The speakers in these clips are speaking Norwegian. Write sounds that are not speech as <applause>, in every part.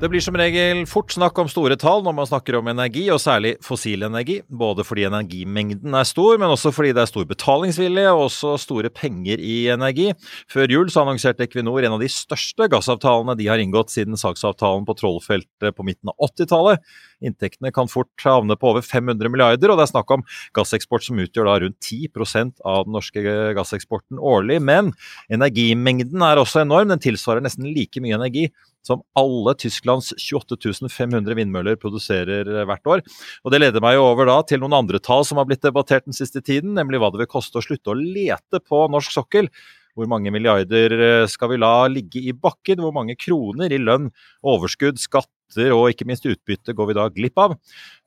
Det blir som regel fort snakk om store tall når man snakker om energi, og særlig fossil energi. Både fordi energimengden er stor, men også fordi det er stor betalingsvilje og også store penger i energi. Før jul så annonserte Equinor en av de største gassavtalene de har inngått siden saksavtalen på Trollfeltet på midten av 80-tallet. Inntektene kan fort havne på over 500 milliarder, og det er snakk om gasseksport som utgjør da rundt 10% av den norske gasseksporten årlig. Men energimengden er også enorm, den tilsvarer nesten like mye energi som alle Tysklands 28 500 vindmøller produserer hvert år. Og Det leder meg jo over da til noen andre tall som har blitt debattert den siste tiden, nemlig hva det vil koste å slutte å lete på norsk sokkel. Hvor mange milliarder skal vi la ligge i bakken? Hvor mange kroner i lønn, overskudd, skatt og ikke minst utbytte går vi da glipp av.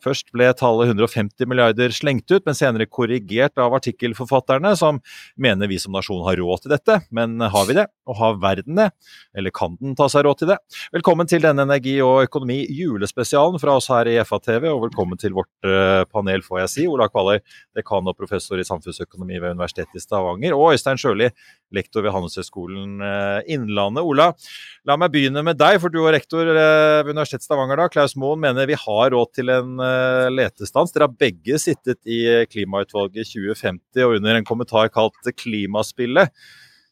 Først ble tallet 150 milliarder slengt ut, men senere korrigert av artikkelforfatterne, som mener vi som nasjon har råd til dette. Men har vi det? Og har verden det? Eller kan den ta seg råd til det? Velkommen til denne energi og økonomi julespesialen fra oss her i FA-TV, og velkommen til vårt panel, får jeg si. Ola Kvaler, dekan og professor i samfunnsøkonomi ved Universitetet i Stavanger, og Øystein Sjøli, lektor ved Handelshøyskolen Innlandet. Ola, la meg begynne med deg, for du er rektor ved Universitetet Universitetet Stavanger, da, Klaus Moen, mener vi har råd til en uh, letestans. Dere har begge sittet i klimautvalget 2050, og under en kommentar kalt 'Klimaspillet'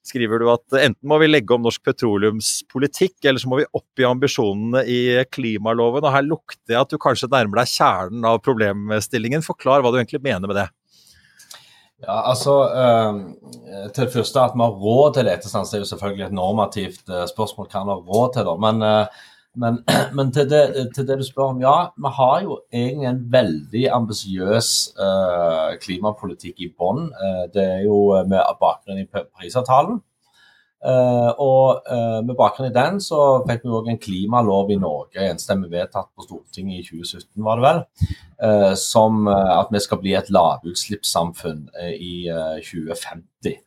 skriver du at enten må vi legge om norsk petroleumspolitikk, eller så må vi opp i ambisjonene i klimaloven. Og her lukter jeg at du kanskje nærmer deg kjernen av problemstillingen. Forklar hva du egentlig mener med det. Ja, altså øh, Til det første at vi har råd til letestans, er jo selvfølgelig et normativt spørsmål. Hva vi har råd til, da. Men øh, men, <clears throat> men til, det, til, det, du spør om, ja. Vi har jo egentlig en veldig ambisiøs uh, klimapolitikk i bånn. Uh, det er jo med bakgrunn i Parisavtalen. Uh, og med bakgrunn i den så fikk vi òg en klimalov i Norge, enstemmig vedtatt på Stortinget i 2017, var det vel. som at vi skal bli et lavutslippssamfunn i 2050.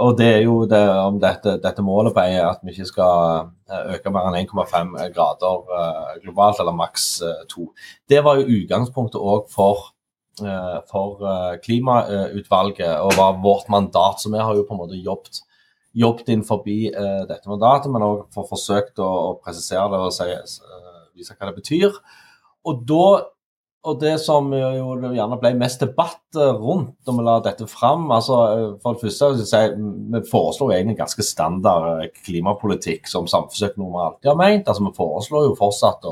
Og det er jo det, om dette, dette, målet på at vi ikke skal eh, øke mer enn 1,5 grader uh, globalt, eller maks uh, 2. Det var jo utgangspunktet òg for, for klimautvalget og var vårt mandat. Så vi har jo på en måte jobbet, jobbet inn forbi dette mandatet, men òg forsøkt å, å, presisere det og si, vise hva det betyr. Og da og det som jo gjerne ble mest debatt rundt når vi la dette fram altså For det første, si, vi foreslår egentlig ganske standard klimapolitikk som samfunnsøkonomer alltid har ment. altså Vi foreslår jo fortsatt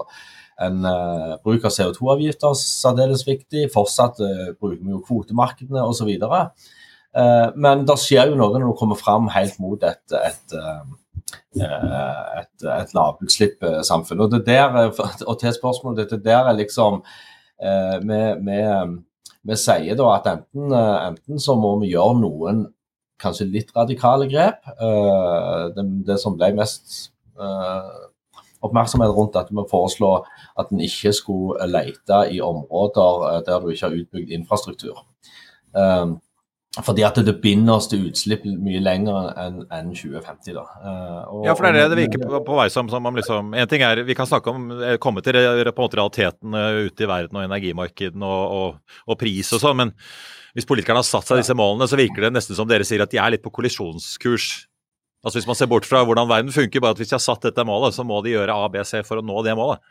en uh, bruk av CO2-avgifter særdeles viktig. Fortsatt uh, bruker vi jo kvotemarkedene osv. Uh, men det skjer jo noe når du kommer fram helt mot et, et, et, et, et lavutslippssamfunn. Og, det der, og til spørsmålet, det der er liksom vi, vi, vi, sier da at enten, eh, enten, så må vi gjøre noen kanskje litt radikale grep. Eh, det, det som ble mest oppmerksomhet rundt at vi foreslå at en ikke skulle lete i områder der du ikke har utbygd infrastruktur. Fordi at det binder oss til utslipp mye lenger enn en 2050. da. Uh, og, ja, for det er det det virker på, på vei som. som om liksom, en ting er, Vi kan snakke om, eh, komme til på en måte realiteten ute i verden og energimarkedene og, og, og, pris og sånn, men hvis politikerne har satt seg disse målene, så virker det nesten som dere sier at de er litt på kollisjonskurs Altså Hvis man ser bort fra hvordan verden funker, bare at hvis de har satt dette målet, så må de gjøre A, B, C for å nå det målet.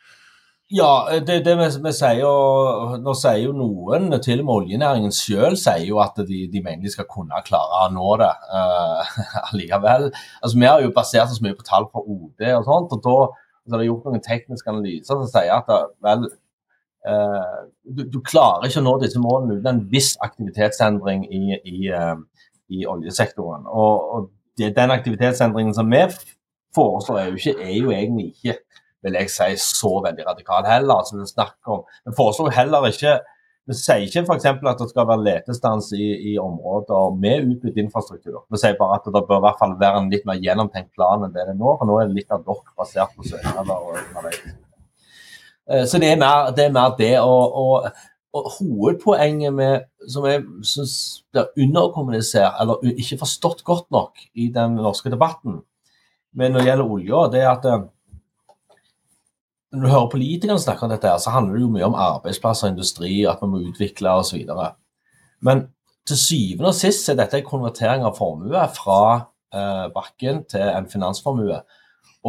Ja, det, det vi, vi, sier Nå sier jo noen, til og med oljenæringen selv, sier jo at de, de mener de skal kunne klare å nå det uh, <laughs> allikevel. Altså, Vi har jo basert oss mye på tall fra OD og sånt, og da så er det gjort noen tekniske analyser som sier at vel, uh, du, du, klarer ikke å nå disse målene uten en viss aktivitetsendring i, i, uh, i oljesektoren. Og, og det, den aktivitetsendringen som vi foreslår, er jo, ikke, er jo egentlig ikke vil jeg si, så veldig radikal heller. Altså, vi, snakker om, vi foreslår heller ikke vi sier ikke f.eks. at det skal være letestans i, i, områder med utbygd infrastruktur. Vi sier bare at det bør i hvert fall være en litt mer gjennomtenkt plan enn det det er nå. For nå er det litt av dokk basert på søknader. Eh, så det er mer det. Er mer det og, og, og, hovedpoenget med, som jeg syns blir underkommunisert, eller ikke forstått godt nok i den norske debatten, men når det gjelder olja, det er at eh, når du hører politikerne snakke om dette, her, så handler det jo mye om arbeidsplasser, industri, at vi må utvikle osv. Men til syvende og sist er dette en konvertering av formue fra eh, bakken til en finansformue.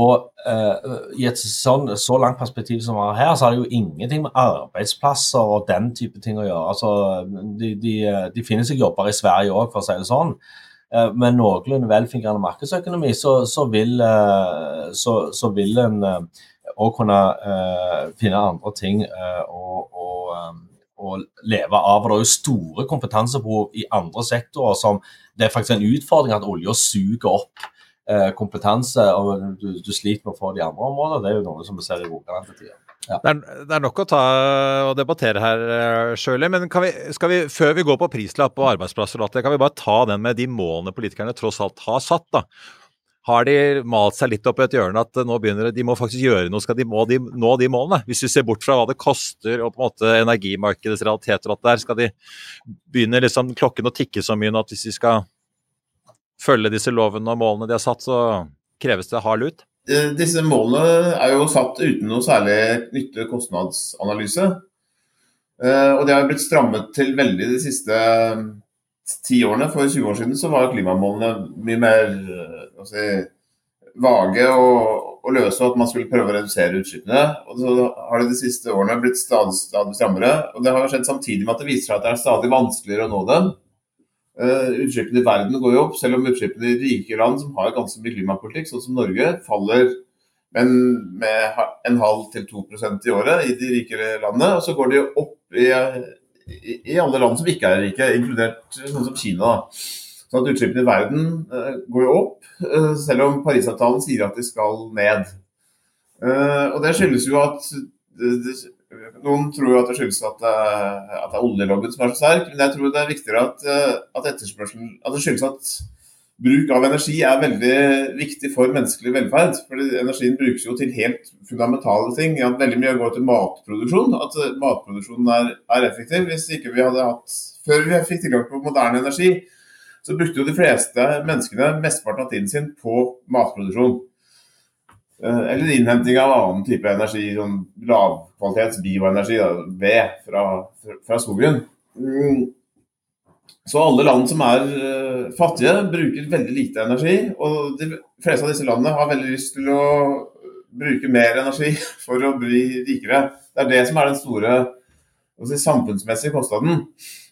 Og eh, i et sånn, så langt perspektiv som vi har her, så har det jo ingenting med arbeidsplasser og den type ting å gjøre. Altså, de, de, de finner seg jobber i Sverige òg, for å si det sånn. Eh, med noenlunde velfungerende markedsøkonomi, så, så, vil, eh, så, så vil en eh, og kunne uh, finne andre ting uh, å, um, leve av. Og det er jo store kompetansebehov i andre sektorer som det er faktisk en utfordring at olja suger opp uh, kompetanse, og du, du, sliter med å få de andre områdene. Det er jo noe som vi ser i Rogaland til tider. Ja. Det, er, det, er, nok å ta og debattere her, Shirley. Men vi, vi, før vi går på prislapp og arbeidsplasser, kan vi bare ta den med de målene politikerne tross alt har satt? da har de malt seg litt opp i et hjørne at nå begynner de må faktisk gjøre noe, skal de må de, nå de målene? Hvis vi ser bort fra hva det koster og på en måte energimarkedets realiteter, alt der skal de begynne liksom klokken å tikke så mye nå at hvis de skal følge disse lovene og målene de har satt, så kreves det hard lut? Eh, disse målene er jo satt uten noe særlig nytte-kostnadsanalyse. Eh, og de har blitt strammet til veldig de siste ti årene. For 20 år siden så var klimamålene mye mer si, vage og, og, løse, og at man skulle prøve å redusere utslippene. Og så har det de siste årene blitt stadig, stadig strammere. Og det har skjedd samtidig med at det viser seg at det er stadig vanskeligere å nå dem. Uh, utslippene i verden går jo opp, selv om utslippene i rike land som har ganske mye klimapolitikk, sånn som Norge, faller men med en halv til to prosent i året i de rikere landene. Og så går de opp i, i, i, alle land som ikke er rike, inkludert sånn som Kina. Så at utslippene i verden uh, går jo opp, uh, selv om Parisavtalen sier at de skal ned. Uh, og det skyldes jo at Noen tror jo at det skyldes at, at det er oljelobben som er så sterk, men jeg tror det er viktigere at, at At det skyldes at bruk av energi er veldig viktig for menneskelig velferd. fordi Energien brukes jo til helt fundamentale ting. At veldig mye går til matproduksjon. At matproduksjonen er, er effektiv. Hvis ikke vi hadde hatt Før vi fikk tilgang på moderne energi, så brukte jo de fleste menneskene mesteparten av tiden sin på matproduksjon. Eh, eller innhenting av annen type energi, sånn lavkvalitets bioenergi, ved fra, fra skogen. Mm. Så alle land som er uh, fattige, bruker veldig lite energi. Og de fleste av disse landene har veldig lyst til å bruke mer energi <laughs> for å bli rikere. Det er det som er den store si, samfunnsmessige kostnaden.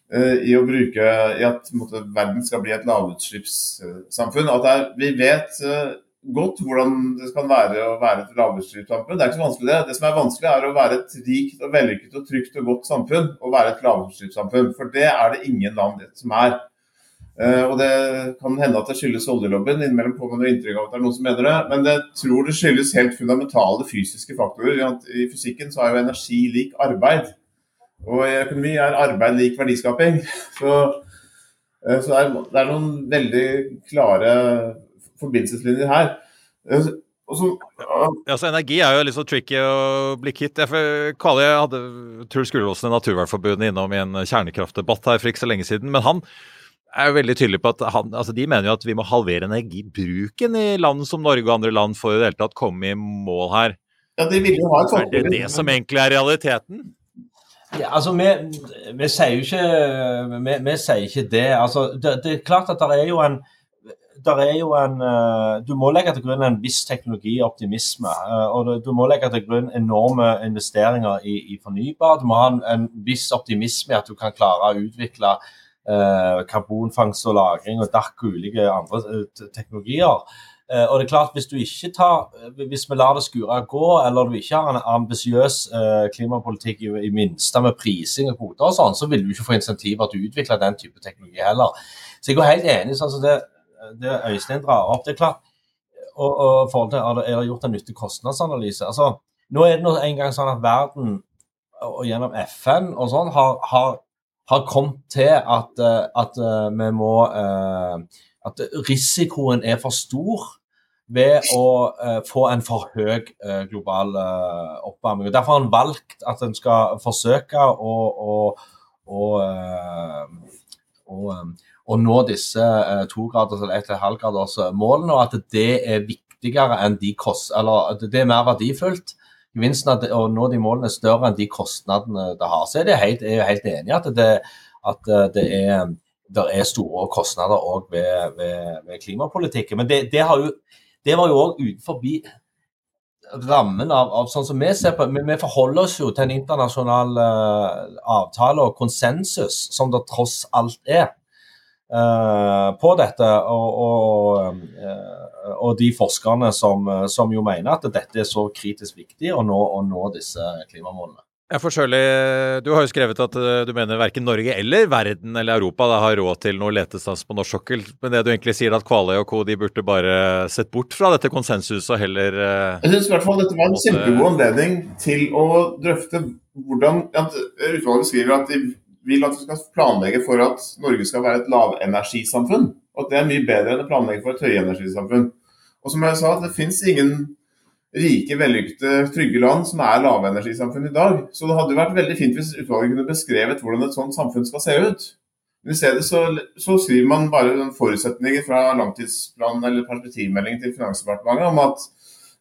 Eh, i å bruke i at måte, verden skal bli et lavutslippssamfunn. At er, vi vet uh, godt hvordan det kan være å være et lavutslippssamfunn. Det er ikke så vanskelig det. Det som er vanskelig, er å være et rikt og vellykket og trygt og godt samfunn. Og være et lavutslippssamfunn. For det er det ingen land som er. Uh, og Det kan hende at det skyldes oljelobbyen. Innimellom får man inntrykk av at det er noen som mener det. Men jeg tror det skyldes helt fundamentale fysiske faktorer. I fysikken så er jo energi lik arbeid. Og i økonomi er arbeid lik verdiskaping. <laughs> Så, eh, så det, er, det, er, noen veldig klare forbindelseslinjer her. Eh, så, ja. ja, så Energi er jo litt så tricky å bli kvitt. Kali hadde Truls Gullåsen i Naturvernforbundet innom i en kjernekraftdebatt her for ikke så lenge siden. Men han er jo veldig tydelig på at han, altså de mener jo at vi må halvere energibruken i land som Norge og andre land for i det hele tatt komme i mål her. Ja, de vil jo ha et Er det det som egentlig er realiteten? Ja, altså, vi, vi, sier jo ikke vi, vi, sier ikke det. Altså, det. det. er klart at det er jo en der er jo en uh, Du må legge til grunn en viss teknologioptimisme. Uh, og du må legge til grunn enorme investeringer i, i fornybar. Du må ha en, en, viss optimisme i at du kan klare å utvikle eh, karbonfangst og -lagring og DAC og ulike andre teknologier. Uh, og det er klart, Hvis du ikke tar, hvis vi lar det skure gå, eller du ikke har en ambisiøs uh, klimapolitikk i, i minste med prising og kvoter, og sånn, så vil du ikke få insentiver til å utvikle den type teknologi heller. Så jeg er helt enig sånn så det, det Øystein drar opp. Det er klart, og, og forhold til, Er det gjort en nyttig kostnadsanalyse? Altså, nå er det nå en gang sånn at verden, og gjennom FN og sånn, har, har, har kommet til at, eh, at, eh, vi må eh, At risikoen er for stor ved å uh, få en for høy uh, global uh, oppvarming. Derfor har en valgt at en skal forsøke å, å, å, å å nå disse eh, tograders- eller 1,5-graders-målene, og at det er viktigere enn de kost... Eller at det er mer verdifullt. Gevinsten av å nå de målene er større enn de kostnadene det har. Så er jeg helt, er helt enig i at det, at eh, det er, det er store kostnader òg ved, ved, ved, klimapolitikken. Men det, det, jo, det var jo òg utenfor rammen av, av, sånn som vi ser på Vi, vi forholder oss jo til en internasjonal uh, avtale og konsensus, som det tross alt er. Uh, på dette, og, og, uh, og, de forskerne som, som, jo mener at dette er så kritisk viktig å nå, å nå disse klimamålene. Jeg for Shirley, Du har jo skrevet at uh, du mener verken Norge eller verden eller Europa da, har råd til noe letestans på norsk sokkel. Men det du egentlig sier at Kvaløy og co. de burde bare sett bort fra dette konsensuset og heller Jeg syns i hvert fall dette var en kjempegod anledning til å drøfte hvordan Utvalget skriver at de vil at vi skal planlegge for at Norge skal være et lavenergisamfunn. Og at det er mye bedre enn å planlegge for et høyenergisamfunn. Og som jeg sa, det fins ingen rike, vellykkede, trygge land som er lavenergisamfunn i dag. Så det hadde jo vært veldig fint hvis utvalget kunne beskrevet hvordan et sånt samfunn skal se ut. Men i stedet så, så skriver man bare forutsetninger fra langtidsplanen eller perspektivmeldingen til Finansdepartementet om at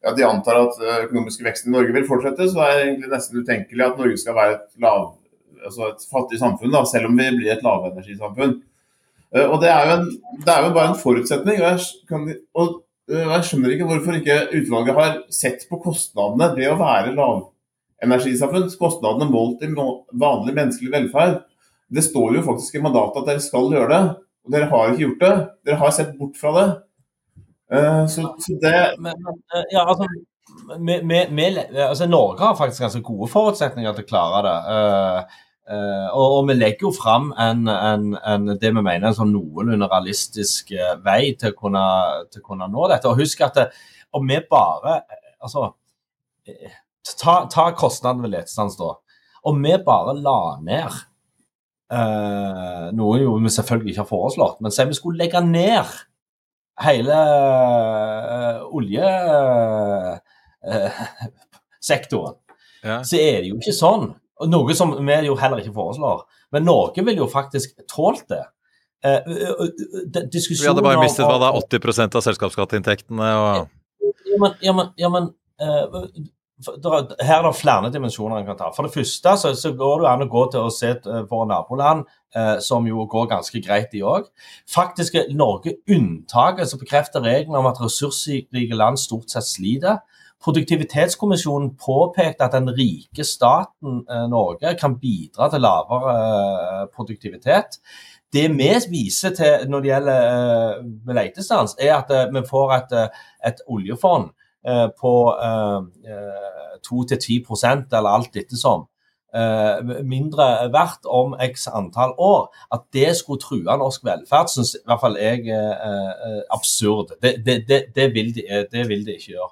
ja, de antar at økonomiske veksten i Norge vil fortsette, så er det egentlig nesten utenkelig at Norge skal være et lav, altså et fattig samfunn, da, selv om vi blir et lavenergisamfunn. Uh, og det er, en, det er, jo bare en forutsetning. Og jeg, kan, og, jeg, skjønner ikke hvorfor ikke utvalget har sett på kostnadene ved å være lavenergisamfunn. Kostnadene målt i vanlig menneskelig velferd. Det står jo faktisk i mandatet at dere skal gjøre det, og dere har ikke gjort det. Dere har sett bort fra det. Uh, så, det men, ja, altså, med, med, med, altså, Norge har faktisk ganske gode forutsetninger til å klare det. Uh, og, og, vi legger jo fram en, en, en, det vi mener en sånn noenlunde realistisk uh, vei til å, kunne, til å, kunne, nå dette. Og husk at det, om vi bare Altså, ta, ta kostnaden ved letestans, da. Om vi bare la ned uh, Noe jo vi selvfølgelig ikke har foreslått, men si vi skulle legge ned hele oljesektoren, ja. så er det jo ikke sånn noe som vi jo heller ikke foreslår. Men Norge ville jo faktisk tålt det. Eh, Vi hadde bare mistet hva da, 80 av selskapsskatteinntektene og Ja, men, ja, men, ja, men uh, her er det flere dimensjoner en kan ta. For det første så, så går det an å gå til å se våre naboland, eh, som jo går ganske greit, de òg. Faktisk er Norge unntaket som bekrefter reglene om at ressursrike land stort sett sliter. Produktivitetskommisjonen påpekte at den rike staten eh, Norge kan bidra til lavere eh, produktivitet. Det vi viser til når det gjelder eh, letestans, er at vi får et, et oljefond på 2-10% eller alt ettersom. mindre verdt om x antall år. At det skulle true norsk velferd, syns i hvert fall jeg er absurd. Det, det, det, vil de, det vil de ikke gjøre.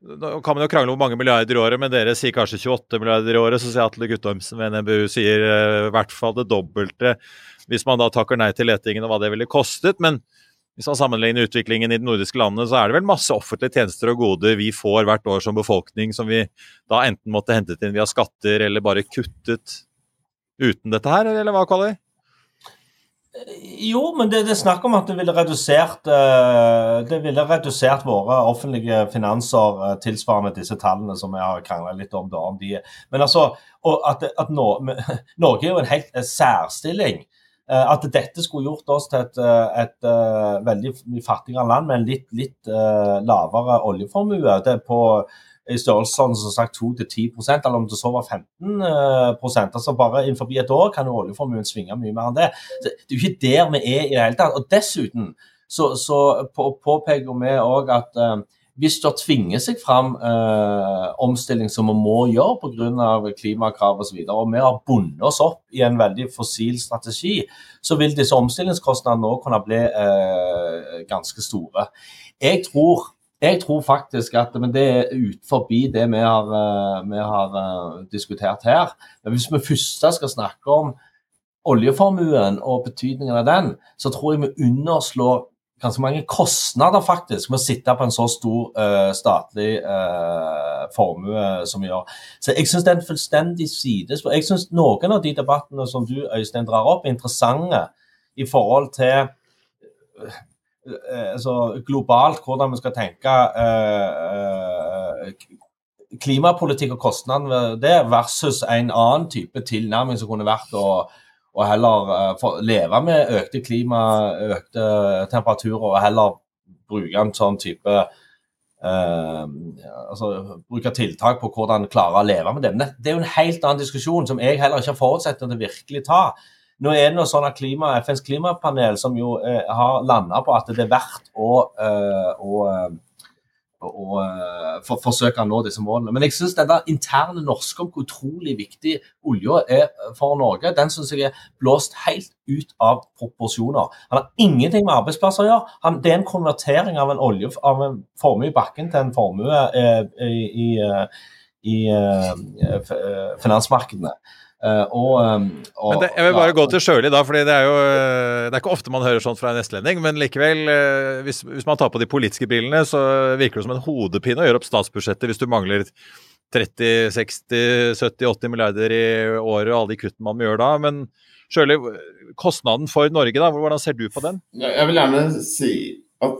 Nå kan man jo krangle om mange milliarder i året, men dere sier kanskje 28 milliarder i året. Så sier Atle Guttormsen ved NMBU sier uh, i hvert fall det dobbelte hvis man da takker nei til letingen og hva det ville kostet. Men hvis man sammenligner utviklingen i de nordiske landene, så er det vel masse offentlige tjenester og goder vi får hvert år som befolkning, som vi da enten måtte hentet inn via skatter eller bare kuttet uten dette her, eller hva, Kali? Jo, men det, det er snakk om at det ville redusert uh, det ville redusert våre offentlige finanser uh, tilsvarende disse tallene som vi har krangla litt om. Da, om de. Men altså, at, at <laughs> Norge er jo en helt særstilling. Uh, at dette skulle gjort oss til et, et veldig mye fattigere land med en litt, litt lavere oljeformue. Det er på i størrelsesorden som sagt 2-10 eller om det så var 15% altså Bare innenfor et år kan jo oljeformuen svinge mye mer enn det. Det er jo ikke der vi er i det hele tatt. Og dessuten så, så påpeker vi òg at uh, hvis det tvinger seg fram eh, omstilling som vi må gjøre pga. klimakrav osv., og, så og vi har bundet oss opp i en veldig fossil strategi, så vil disse omstillingskostnadene nå kunne bli eh, ganske store. Jeg tror jeg tror faktisk at Men det er ut forbi det vi har, eh, vi har uh, diskutert her. Men hvis vi først skal snakke om oljeformuen og betydningen av den, så tror jeg vi underslår ganske mange kostnader faktisk med å sitte på en så stor uh, statlig uh, formue som vi gjør. Så jeg syns det er en fullstendig sidespor. Jeg syns noen av de debattene som du Øystein drar opp, er interessante i forhold til altså, globalt hvordan vi skal tenke eh, klimapolitikk og kostnadene ved det, versus en annen type tilnærming som kunne vært å, å heller uh, leve med økte klima, økte temperaturer, og heller bruke en sånn type uh, altså Bruke tiltak på hvordan klare å leve med det. Men det er jo en helt annen diskusjon som jeg heller ikke har forutsett å virkelig ta. Nå er det noe sånn at klima, FNs klimapanel som jo eh, har landa på at det er verdt å, eh, å, eh, å eh, for, forsøke å nå disse målene. Men jeg syns den interne norske om hvor utrolig viktig olja er for Norge, den syns jeg er blåst helt ut av proporsjoner. Han har ingenting med arbeidsplasser å gjøre. Han, det er en konvertering av en, olje, av en formue i bakken til en formue eh, i, i, i finansmarkedene. Uh, og, um, og, men det, jeg vil bare ja, gå til Sjøli, da, for det er jo eh, det er ikke ofte man hører sånt fra en estlending. Men likevel, uh, hvis, hvis, man tar på de politiske brillene, så virker det som en hodepine å gjøre opp statsbudsjettet hvis du mangler 30, 60, 70, 80 milliarder i året og alle de kuttene man må gjøre da. Men Sjøli, kostnaden for Norge, da, hvordan ser du på den? Jeg vil gjerne si at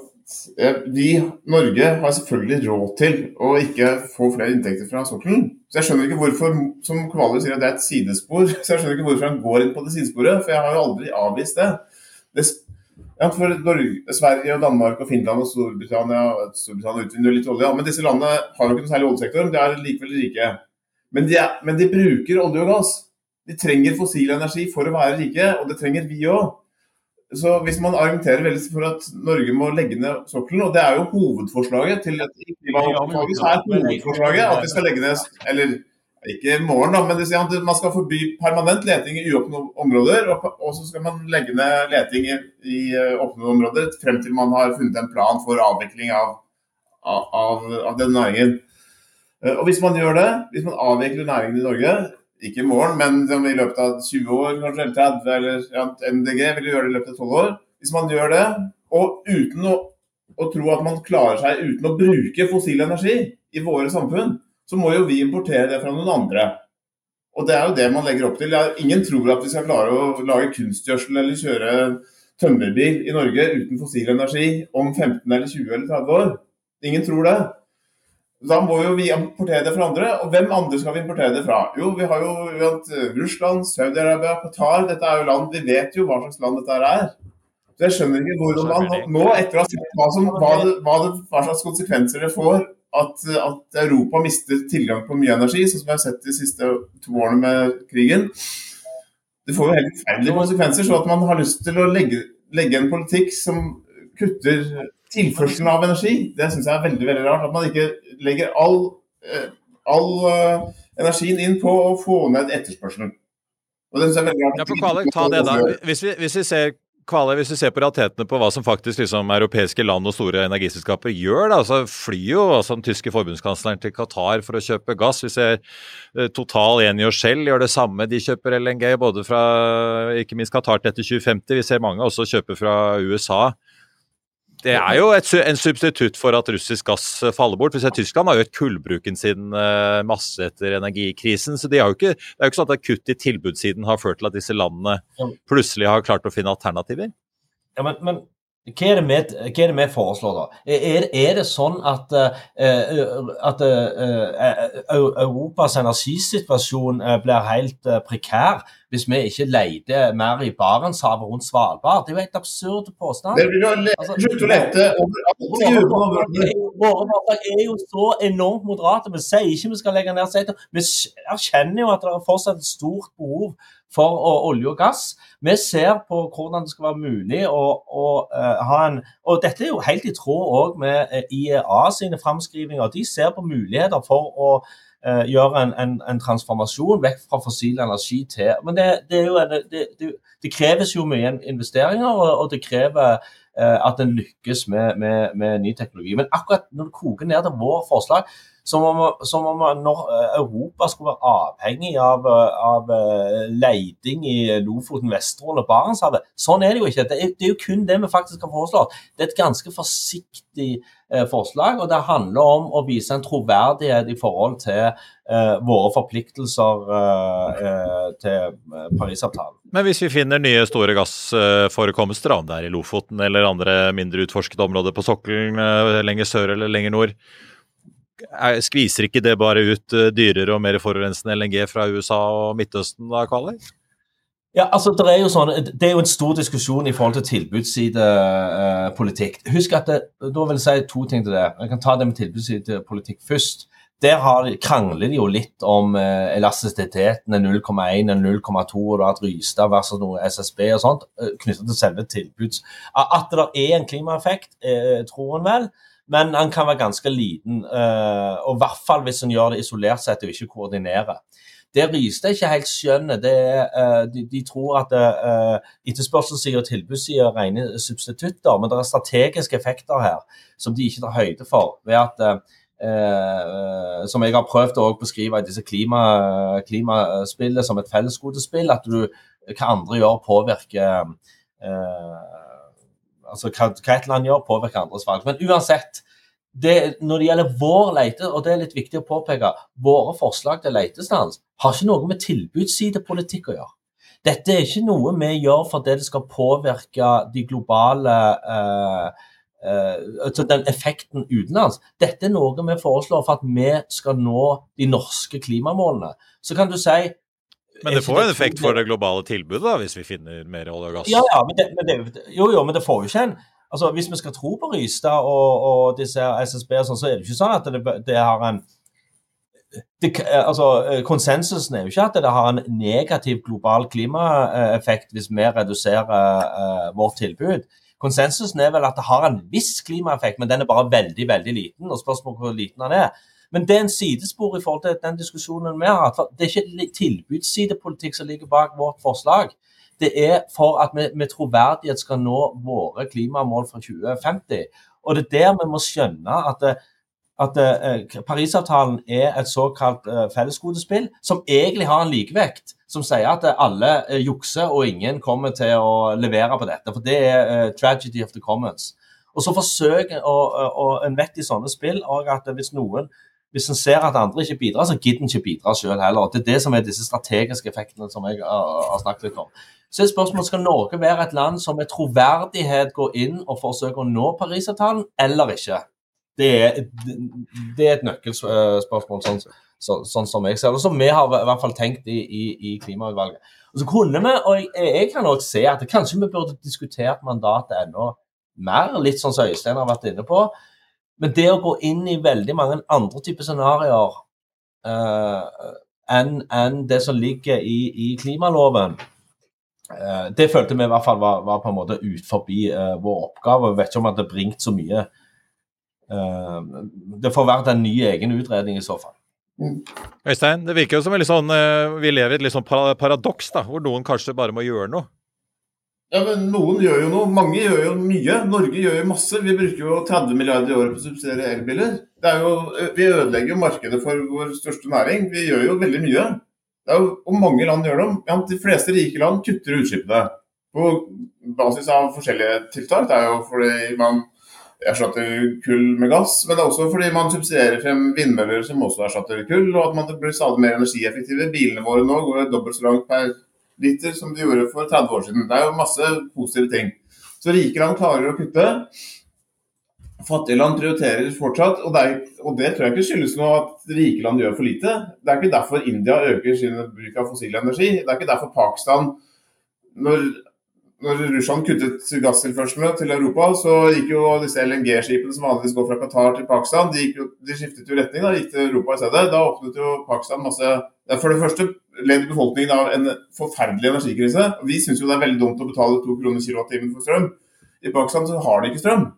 vi, Norge har selvfølgelig råd til å ikke få flere inntekter fra sokkelen. Så jeg skjønner ikke hvorfor, som Kvaløy sier, at det er et sidespor. <laughs> Så jeg skjønner ikke hvorfor han går inn på det sidesporet, for jeg har jo aldri avvist det. det ja, for Norge, Sverige, og Danmark, og Finland og Storbritannia Storbritannia utvinner litt olje, men disse landene har jo ikke noe særlig oljesektor. De er likevel rike. Men de, er, men de bruker olje og gass. De trenger fossil energi for å være rike, og det trenger vi òg. Så hvis man argumenterer veldig for at Norge må legge ned sokkelen, og det er jo hovedforslaget til er hovedforslaget at vi skal legge ned Eller ikke i morgen, da, men at man skal forby permanent leting i uåpne områder. Og, så skal man legge ned leting i, i eh, åpne områder frem til man har funnet en plan for avvikling av, av, av den næringen. Eh, og hvis man gjør det, hvis man avvikler næringen i Norge, ikke i morgen, men i løpet av 20 år, kanskje, eller 30, eller ja, MDG vil gjøre det i løpet av 12 år. Hvis man gjør det, og uten å, å, tro at man klarer seg uten å bruke fossil energi i våre samfunn, så må jo vi importere det fra noen andre. Og det er jo det man legger opp til. Ingen tror at vi skal klare å lage kunstgjødsel eller kjøre tømmerbil i Norge uten fossil energi om 15 eller 20 eller 30 år. Ingen tror det. Da må jo vi importere det fra andre. Og hvem andre skal vi importere det fra? Jo, vi har jo eh, Russland, Saudi-Arabia, Qatar. Dette er jo land Vi vet jo hva slags land dette er. Så jeg skjønner ikke hvordan man nå, etter å ha sett hva, som, hva, det, hva, det, hva slags konsekvenser det får at, at, Europa mister tilgang på mye energi, sånn som vi har sett de siste to årene med krigen. Det får jo helt forferdelige konsekvenser. Så at man har lyst til å legge, legge en politikk som kutter tilførselen av energi, det syns jeg er veldig veldig rart. At man ikke legger all, eh, all uh, energien inn på å få ned etterspørselen. Og det synes jeg er veldig rart. Ja, for Kvaløy, ta det da. Hvis vi, hvis vi ser Kvale, hvis vi ser på realitetene på hva som faktisk liksom, europeiske land og store energiselskaper gjør, da, så flyr jo altså, den tyske forbundskansleren til Qatar for å kjøpe gass. Vi ser eh, Total, Eni og Shell gjør det samme. De kjøper LNG både fra ikke minst Qatar til etter 2050. Vi ser mange også kjøpe fra USA. Det er jo et, en substitutt for at russisk gass eh, faller bort. Hvis Tyskland har økt kullbruken sin uh, masse etter energikrisen. så de har jo ikke, Det er jo ikke sånn at kutt i tilbudssiden har ført til at disse landene plutselig har klart å finne alternativer. Ja, men, men hva, er med, hva, er det vi, foreslår, da? Er, er det sånn at, uh, at uh, Europas energisituasjon blir helt prekær hvis vi ikke leter mer i Barentshavet rundt Svalbard. Det er jo helt absurd påstand. Det blir jo altså, slutte å lete. Våre forslag er jo så enormt moderate. Vi sier ikke vi skal legge ned seter. Vi erkjenner jo at det er fortsatt et stort behov for olje og gass. Vi ser på hvordan det skal være mulig å, å uh, ha en Og dette er jo helt i tråd med eh, IEA sine framskrivinger. De ser på muligheter for å uh, gjøre en, en, en, transformasjon vekk fra fossil energi til Men det, det, jo, det, det kreves jo mye investeringer, og, og det krever at en lykkes med, med, med, ny teknologi. Men akkurat når det koker ned til vår forslag, som om, som om når Europa skulle være avhengig av, av leiding i Lofoten, Vesterålen og Barentshavet. Sånn er det jo ikke. Det er, det er, jo kun det vi faktisk har foreslått. Det er et ganske forsiktig eh, forslag, og det handler om å vise en troverdighet i forhold til eh, våre forpliktelser eh, eh til Parisavtalen. Men hvis vi finner nye store gassforekomster, om det er i Lofoten eller andre mindre utforskede områder på sokkelen eh, lenger sør eller lenger nord, skviser ikke det bare ut eh, dyrere og mer forurensende LNG fra USA og Midtøsten da, Kvaløy? Ja, altså det er, jo sånn, det er jo en stor diskusjon i forhold til tilbudssidepolitikk. Husk at det, Da vil jeg si to ting til det. Jeg kan ta det med tilbudssidepolitikk først. Der har, krangler de jo litt om eh, elastisiteten 0,1 eller 0,2, og hatt Rystad versus noe SSB og sånt, uh, knyttet til selve tilbuds... At det er en klimaeffekt, eh, tror en vel men han kan være ganske liten. Eh, og i hvert fall hvis han gjør det isolert sett og ikke koordinerer. Det Rystad ikke helt skjønner, det er eh, de, de, tror at eh, etterspørselssida og tilbudssida er rene substitutter, men det er strategiske effekter her som de ikke tar høyde for. ved at Uh, som jeg har prøvd å beskrive i disse klima, klimaspillene som et fellesgodespill. At du, hva andre gjør, påvirker eh, altså hva, hva et land gjør, påvirker andres valg. Men uansett, det, når det gjelder vår leite, og det er litt viktig å påpeke, våre forslag til leitestans har ikke noe med tilbudssidepolitikk å gjøre. Dette er ikke noe vi gjør fordi det skal påvirke de globale uh, uh, den effekten utenlands. Dette er noe vi foreslår for at vi skal nå de norske klimamålene. Så kan du si men det får jo en effekt for det globale tilbudet, da, hvis vi finner mer olje og gass? Ja, ja, men det, men det, jo, jo, men det får jo ikke en altså Hvis vi skal tro på Rystad og, og disse SSB, og sånn, så er det ikke sånn at det, det har en det, altså, Konsensusen er jo ikke at det har en negativ global klimaeffekt hvis vi reduserer uh, vårt tilbud. Konsensusen er vel at det har en viss klimaeffekt, men den er bare veldig veldig liten. og Spørsmålet hvor liten den er. Men det er en sidespor i forhold til den diskusjonen vi har hatt. Det er ikke tilbudssidepolitikk som ligger bak vårt forslag. Det er for at vi med troverdighet skal nå våre klimamål fra 2050. Og det er der vi må skjønne at, at uh, Parisavtalen er et såkalt uh, fellesgodespill som egentlig har en likevekt. Som sier at alle uh, jukser og ingen kommer til å levere på dette. For det er tragedy of the commons. Og så forsøker en vet i sånne spill og at hvis noen hvis en ser at andre ikke bidrar, så gidder en ikke bidra sjøl heller. Det er det som er disse strategiske effektene som jeg har snakket litt om. Så er spørsmålet skal Norge være et land som med troverdighet går inn og forsøker å nå Parisavtalen, eller ikke. Det er, det er et nøkkelspørsmål, sånn, så, sånn, som jeg ser det. Som vi har i hvert fall tenkt i, i, i klimautvalget. Og så kunne vi, og jeg, jeg kan også se at kanskje vi burde diskutert mandatet enda mer, litt sånn som Øystein har vært inne på. Men det å gå inn i veldig mange andre typer scenarioer uh, enn en det som ligger i, i klimaloven, uh, det følte vi i hvert fall var, var på en måte ut forbi uh, vår oppgave. Jeg vet ikke om det har bringt så mye. Det får vært en ny egen utredning i så fall. Øystein, det virker jo som sånn, vi lever i et litt sånn paradoks, da, hvor noen kanskje bare må gjøre noe. Ja, men Noen gjør jo noe. Mange gjør jo mye. Norge gjør jo masse. Vi bruker jo 30 milliarder i året på å subsidiere elbiler. Det er jo, vi ødelegger jo markedet for vår største næring. Vi gjør jo veldig mye. Det er jo, og mange land gjør det. Ja, de fleste rike land kutter utslippene på basis av forskjellige tiltak. Det er jo fordi man erstatter kull med gass, men det er også fordi man subsidierer frem vindmøller som også erstatter kull, og at man blir stadig mer energieffektive. Bilene våre nå går dobbelt så langt per liter som de gjorde for 30 år siden. Det er jo masse positive ting. Så rike land klarer å kutte. Fattige land prioriterer fortsatt, og det, er, og det, tror jeg ikke skyldes noe at rike land gjør for lite. Det er ikke derfor India øker sin bruk av fossil energi. Det er ikke derfor Pakistan når når Russland kuttet gasstilførslene til Europa, så gikk jo disse LNG-skipene som vanligvis går fra Qatar til Pakistan, de, jo, de skiftet jo retning, da gikk til Europa i stedet. Da åpnet jo Pakistan masse For det første led befolkningen av en forferdelig energikrise. Vi syns jo det er veldig dumt å betale to kroner kilowattimen for strøm. I Pakistan så har de ikke strøm.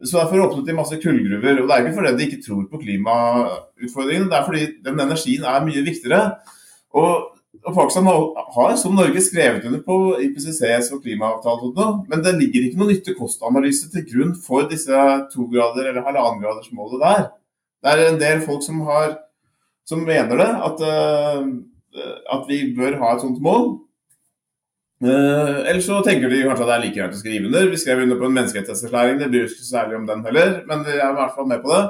Så Derfor åpnet de masse kullgruver. og Det er ikke fordi de ikke tror på klimautfordringene, det er fordi den energien er mye viktigere. Og og Pakistan har, som Norge, skrevet under på IPCCs og klimaavtalen, men det ligger ikke noen nytte-kost-analyse til grunn for disse to grader eller halvannengradersmålet der. Det er en del folk som, har, som mener det, at, uh, at, vi bør ha et sånt mål. Uh, eller så tenker de kanskje at det er like greit å skrive under. Vi skrev under på en menneskerettighetserklæring, det bryr oss ikke særlig om den heller, men vi er i hvert fall med på det.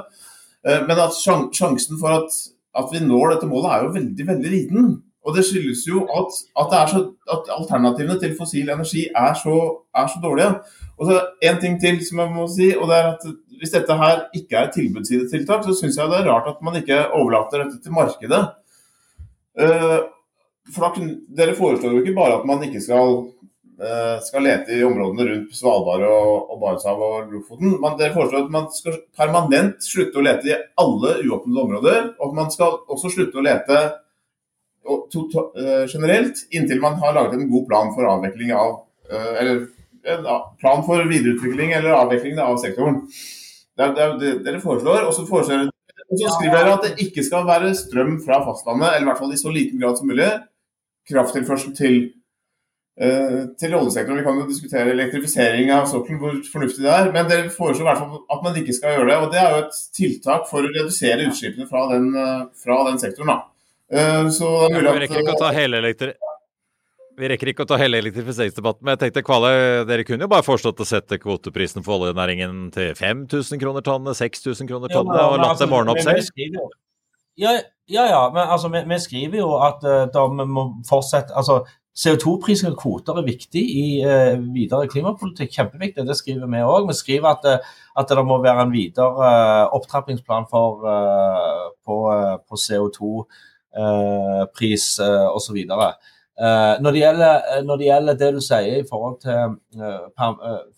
Uh, men at sjansen for at, at vi når dette målet er jo veldig, veldig liten. Og det skyldes jo at, at, så, at alternativene til fossil energi er så, er så, dårlige. Og så En ting til som jeg må si, og det er at hvis dette her ikke er et tilbudssidetiltak, så syns jeg det er rart at man ikke overlater dette til markedet. Uh, for da, Dere foreslår jo ikke bare at man ikke skal, uh, skal lete i områdene rundt Svalbard og, og Barentshavet og Lofoten, men dere foreslår at man skal permanent slutte å lete i alle uåpnede områder. Og at man skal også slutte å lete Eh, generelt, inntil man har laget en god plan for avvikling av eh, Eller en plan for videreutvikling eller avvikling av sektoren. Det er det, dere foreslår. Og så, foreslår, og så skriver dere at det ikke skal være strøm fra fastlandet, eller i hvert fall i så liten grad som mulig. Krafttilførsel til, uh, til oljesektoren. Vi kan jo diskutere elektrifisering av sokkelen, hvor fornuftig det er. Men dere foreslår i hvert fall at man ikke skal gjøre det. Og det er jo et tiltak for å redusere utslippene fra den, fra den sektoren. da. Eh, så det er mulig at Vi rekker ikke å ta hele elektri... Vi rekker ikke å ta hele elektrifiseringsdebatten, men jeg tenkte Kvale, dere kunne jo bare foreslått å sette kvoteprisen for oljenæringen til 5000 kroner tonnet, 6000 kroner tonnet, ja, og latt altså, dem ordne opp selv? Ja, ja, ja, men altså, vi, vi skriver jo at uh, da vi må fortsette altså, CO2-prising og kvoter er viktig i uh, videre klimapolitikk. Kjempeviktig. Det skriver vi òg. Vi skriver at, uh, at, det må være en videre opptrappingsplan for, på, på CO2 Eh, pris eh, osv. Eh, når, gjelder, når det gjelder det du sier i forhold til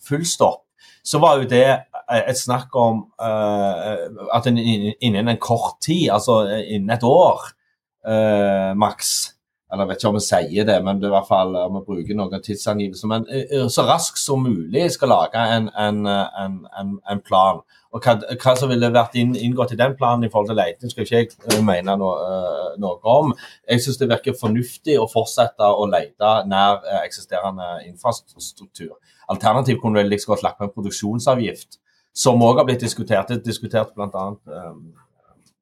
fullstopp, så var jo det et snakk om at innen en kort tid, altså innen et år maks eller jeg vet ikke om vi sier det, men det er i hvert fall om vi bruker noen tidsangivelser. Men så raskt som mulig skal lage en, en, en, en plan. Og hva, hva, som ville vært inn, inngått i den planen i forhold til leiting, skal ikke jeg mene uh, noe, om. Jeg syns det virker fornuftig å fortsette å lete nær eksisterende infrastruktur. Alternativt kunne vel like godt lagt på en produksjonsavgift, som òg har blitt diskutert. Det er diskutert blant Um,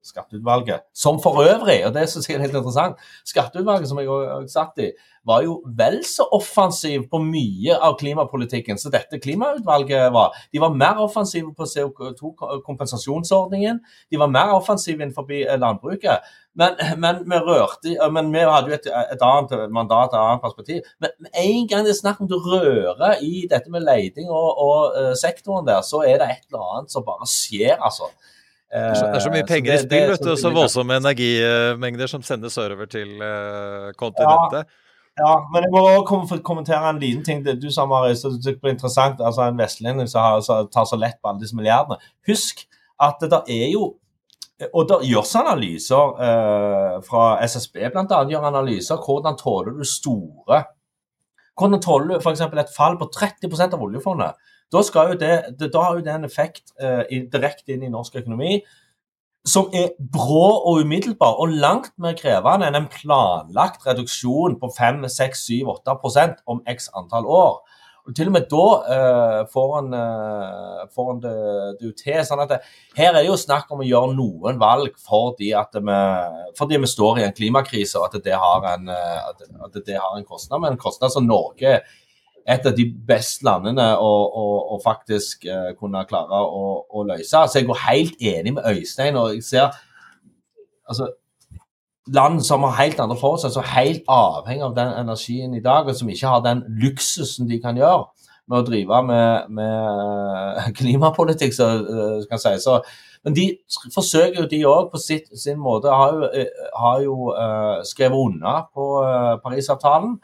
skatteutvalget. Som for øvrig, og det syns jeg er helt interessant, skatteutvalget som jeg har satt i, var jo vel så offensiv på mye av klimapolitikken som dette klimautvalget var. De var mer offensive på CO2-kompensasjonsordningen, de var mer offensive innenfor eh, landbruket. Men, men, vi rørte, men vi hadde jo et, et annet mandat, et annet perspektiv. Men en gang det er snakk om du rører i dette med leiding og, og uh, sektoren der, så er det et eller annet som bare skjer, altså. Det er så mye penger i spill, vet du, og så voldsomme energimengder som sendes sørover til uh, kontinentet. Ja. Ja, men jeg må også kommentere en liten ting. Du sa, Marius, det er interessant, altså en vestlending som tar så lett på alle disse milliardene. Husk at det der er jo og det gjøres analyser eh, fra SSB bl.a. gjør analyser hvordan tåler du store Hvordan tåler du f.eks. et fall på 30% av oljefondet? Da, det, det, da har jo det en effekt eh, direkte inn i norsk økonomi som er brå og umiddelbar, og langt mer krevende enn en planlagt reduksjon på 5, 6, 7, 8% om x antall år. Og Til og med da uh, får han, en det, det til. sånn at det, Her er det jo snakk om å gjøre noen valg fordi at vi, fordi vi står i en klimakrise og at det har en, uh, at det har en kostnad. Men en kostnad som Norge et av de beste landene å, å, å faktisk uh, kunne klare å, å, løse. Så jeg går helt enig med Øystein. og jeg ser altså, Land som har helt andre forutsetninger, som er helt avhengig av den energien i dag, og som ikke har den luksusen de kan gjøre med å drive med, med eh, <laughs> klimapolitikk, så, skal jeg si. Så, men de forsøker jo, de òg, på sitt, sin måte. Har jo, har jo uh, skrevet unna på uh, Parisavtalen.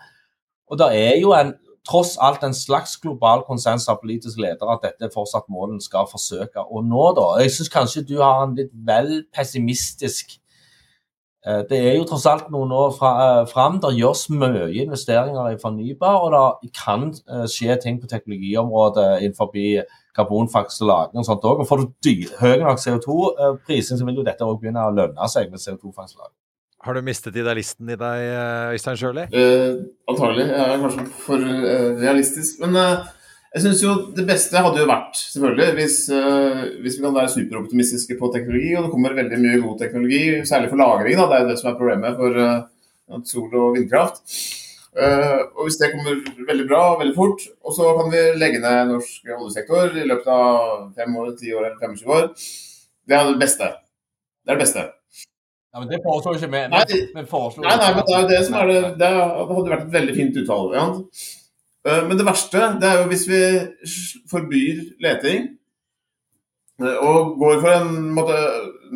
Og det er jo en tross alt en slags global konsens av politiske ledere at dette fortsatt målen skal forsøke å nå. da. Jeg syns kanskje du har en litt vel pessimistisk eh, Det er jo tross alt noen år fra, eh, fram. Det gjøres mye investeringer i fornybar, og det kan eh, skje ting på teknologiområdet innenfor karbonfangst og -lagring og sånt òg. Får du høy nok CO2-prising, så vil jo dette òg begynne å lønne seg med CO2-fangst og -lagring. Har du mistet idealisten i deg, eh, Øystein Sjøli? Eh, antagelig. Jeg er kanskje for realistisk. Men uh, jeg syns jo det beste hadde jo vært, selvfølgelig, hvis, hvis vi kan være superoptimistiske på teknologi, og det kommer veldig mye god teknologi, særlig for lagring. Da. Det er jo det som er problemet for sol- og vindkraft. og Hvis det kommer veldig bra og veldig fort, og så kan vi legge ned norsk oljesektor i løpet av fem år, ti år eller 25 år, det er det beste. Det er det beste. Ja, men Det foreslår ikke vi. Nei, nei, nei, men det er jo det som er det Det hadde vært et veldig fint utvalg. Ja. Eh, men det verste det er jo hvis vi forbyr leting eh, og går for en måte,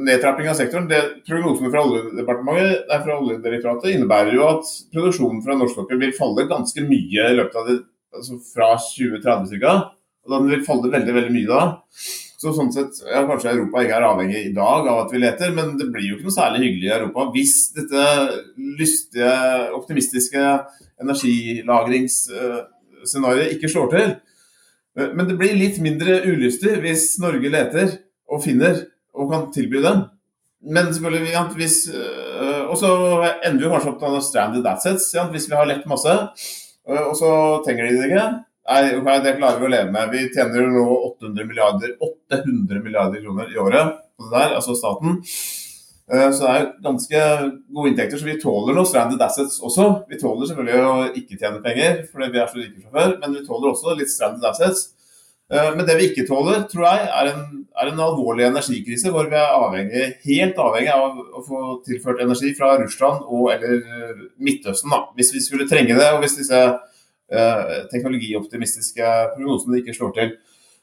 nedtrapping av sektoren. Det Prognosene fra Oljedepartementet, nei, fra Oljedirektoratet innebærer jo at produksjonen fra norsk sokkel vil falle ganske mye i løpet av det, altså fra 2030 ca. Og den vil falle veldig, veldig mye da. Så sånn sett, ja, Kanskje Europa ikke er avhengig i dag av at vi leter, men det blir jo ikke noe særlig hyggelig i Europa hvis dette lystige, optimistiske energilagringsscenarioet ikke slår til. Men det blir litt mindre ulystig hvis Norge leter og finner og kan tilby dem. Men selvfølgelig, ja, hvis, øh, Og så ender vi kanskje opp med stranded assets hvis vi har lett masse, og så trenger de det ikke. Nei, det klarer vi å leve med. Vi tjener nå 800 milliarder, 800 milliarder kroner i året på det der, altså staten. Eh, så det er ganske gode inntekter, så vi tåler noe stranded assets også. Vi tåler selvfølgelig å ikke tjene penger, fordi vi er så rike fra før, men vi tåler også litt stranded assets. Eh, men det vi ikke tåler, tror jeg, er en, er en alvorlig energikrise hvor vi er avhengig, helt avhengig av å få tilført energi fra Russland og eller Midtøsten, da, hvis vi skulle trenge det. og hvis disse teknologioptimistiske prognosene ikke slår til.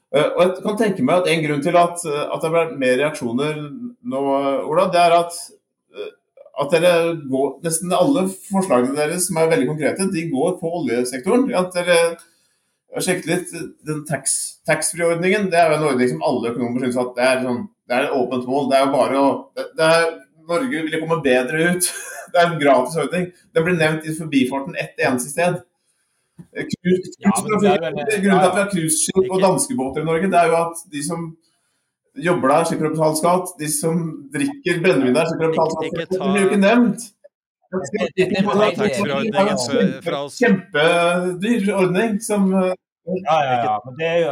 Eh, og jeg kan tenke meg at En grunn til at, at det ble mer reaksjoner nå, Ola, det er at, eh, at dere går, nesten alle forslagene deres som er veldig konkrete, de går på oljesektoren. At dere har sjekket litt den taxfree-ordningen. det er jo en ordning som alle økonomer syns at det er, sånn, det er et åpent mål. Det er jo bare å det er, Norge ville komme bedre ut. <laughs> Det er en gratis ordning. Den blir nevnt i forbifarten ett eneste sted. Grunnen til at vi har cruiseskip og danskebåter i Norge, det er jo at de som jobber der, slipper å betale skatt. De som drikker brennevin der, slipper å betale skatt. Det blir jo ikke nevnt. Kjempedyr ordning som Ja, ja, ja. Men det er jo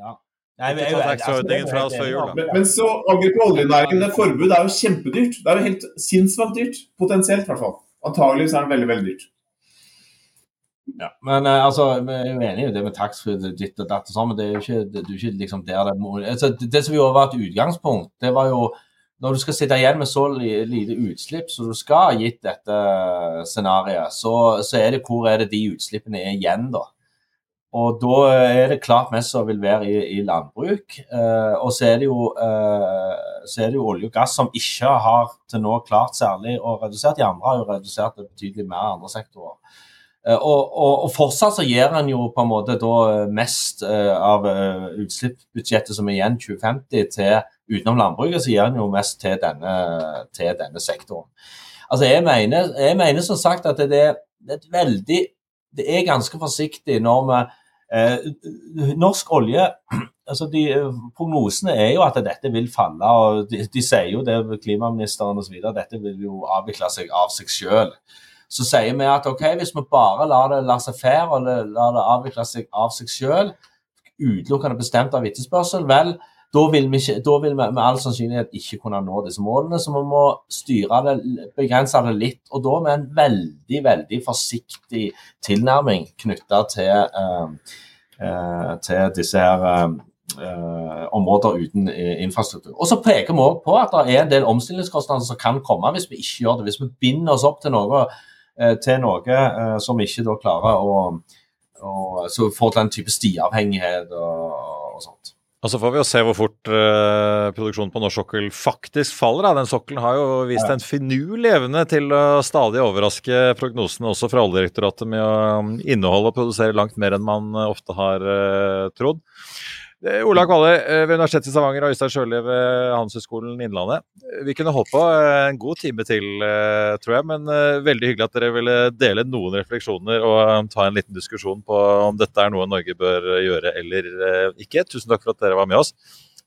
ja. Nei, jeg- jeg- altså, om. Men så angrep på oljenæringen. Det forbudet er jo kjempedyrt. Det er jo helt sinnssvakt dyrt. Potensielt, i hvert fall. Antageligvis er det veldig, veldig dyrt. Ja, men uh, altså, vi er jo enige i det med taxfree ditt og datt og sånn, men det er jo ikke, det, det er ikke liksom der det må altså, det, det som jo var et utgangspunkt, det var jo når du skal sitte igjen med så li- lite utslipp som du skal, gitt dette scenarioet, så, så er det hvor er det de utslippene er igjen, da. Og da er det klart mest som vil være i, i landbruk. Eh, og så er, det jo, eh, så er det jo olje og gass som ikke har til nå klart særlig å redusere. De andre har jo redusert det betydelig mer i andre sektorer. Eh, og, og, og fortsatt så gir en jo på en måte da eh, mest eh, av utslippsbudsjettet som er igjen 2050 til utenom landbruket, så gir en jo mest til denne, til denne sektoren. Altså jeg mener, jeg mener som sagt at det er et veldig Det er ganske forsiktig når vi eh, Norsk olje <clears throat> altså de, Prognosene er jo at dette vil falle. og De, de sier jo det, klimaministeren osv. Dette vil jo avvikle seg av seg sjøl. Så sier vi at ok, hvis vi bare lar det la seg fære og lar det avvikle seg av seg sjøl, utelukkende bestemt av etterspørsel, vel, da vil, vi ikke, da vil vi med all sannsynlighet ikke kunne nå disse målene. Så vi må styre det, begrense det litt. Og da med en veldig, veldig forsiktig tilnærming knytta til, eh, eh, til disse her eh, eh, områder uten eh, infrastruktur. Og så peker vi òg på at det er en del omstillingskostnader som kan komme hvis vi ikke gjør det. Hvis vi binder oss opp til noe, til noe eh, som ikke da klarer å, å Så får til en type stiavhengighet og, og sånt. Og så får vi jo se hvor fort uh, produksjonen på norsk sokkel faktisk faller. Da. Den sokkelen har jo vist en finurlig evne til å stadig overraske prognosene også fra Oljedirektoratet med å um, inneholde og produsere langt mer enn man eh, ofte har uh, trodd. Eh, Ola Kvalle eh, ved Universitetet i Stavanger og Øystein Sjøli ved Handelshøyskolen Innlandet. Eh, Vi kunne holdt på eh, en god time til, eh, tror jeg, men eh, veldig hyggelig at dere ville dele noen refleksjoner og eh, ta en liten diskusjon på om dette er noe Norge bør eh, gjøre eller eh, ikke. Tusen takk for at dere var med oss.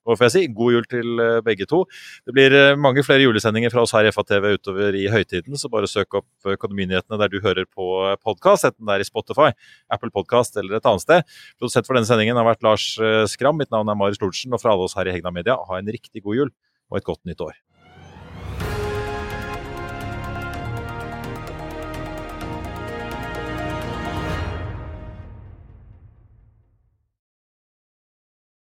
Og får jeg si, God jul til eh, begge to. Det blir eh, mange flere julesendinger fra oss her i FA-TV utover i høytiden, så bare søk opp Økonominyhetene der du hører på podkast, enten det er i Spotify, Apple Podcast eller et annet sted. Produsent for denne sendingen har vært Lars eh, Skram. Mitt navn er Marius Lortsen, og fra alle oss her i Hegna Media, ha en riktig god jul og et godt nytt år.